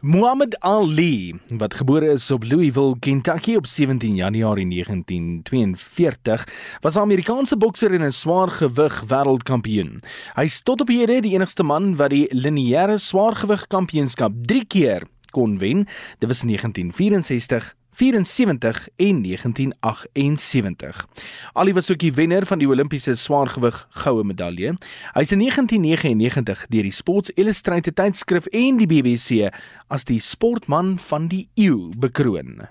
Muhammad Ali, wat gebore is op Louisville, Kentucky op 17 Januarie 1942, was 'n Amerikaanse bokser en 'n swaargewig wêreldkampioen. Hy is tot op hede die enigste man wat die lineêre swaargewig kampioenskap 3 keer kon wen. Dit was in 1964 74 en 1978. Ali was ook die wenner van die Olimpiese swaargewig goue medalje. Hy is in 1999 deur die Sports Illustrated tydskrif en die BBC as die sportman van die eeu bekroon.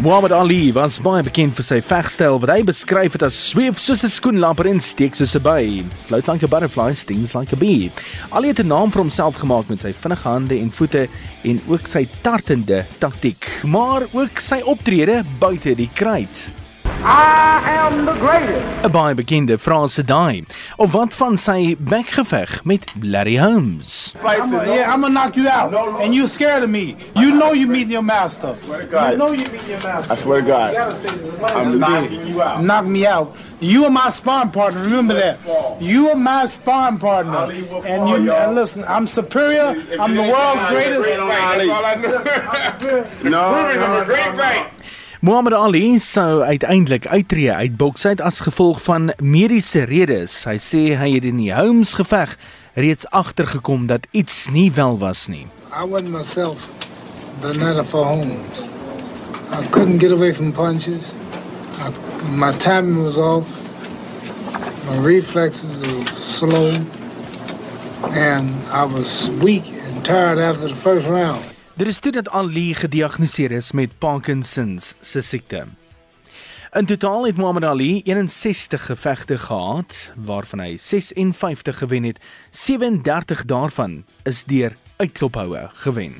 Muhammad Ali was baie bekend vir sy vegstyl wat hy beskryf het as sweef soos 'n skoenlamper en steek soos 'n by. Float like a butterfly, stings like a bee. Ali het 'n naam vir homself gemaak met sy vinnige hande en voete en ook sy tartende taktik, maar ook sy optrede buite die kruit. I am the greatest. 'n Baie bekende Franse daai. Of wat van sy bekgeveg met Larry Holmes? I'm a, yeah, I'm gonna knock you out, and you scared of me. You know you meet your master. You know you meet your master. I swear to God. I'm knocking you out. Knock me out. You are my sparring partner. Remember that. You are my sparring partner. And you and listen. I'm superior. I'm the world's greatest. That's all I know. no. Muhammad Ali sou uiteindelik uittreë uit boks uit as gevolg van mediese redes. Hy sê hy het in die Holmes geveg reeds agtergekom dat iets nie wel was nie. I wasn't myself the night for Holmes. I couldn't get away from punches. I, my timing was off. My reflexes were slow. And I was weak and tired after the first round. Dit is toe dat Ali gediagnoseer is met Parkinsons se siekte. In totaal het Muhammad Ali 61 gevegte gehad waarvan hy 56 gewen het. 37 daarvan is deur uitklophoue gewen.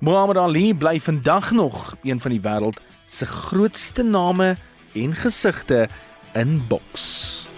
Muhammad Ali bly vandag nog een van die wêreld se grootste name en gesigte in boks.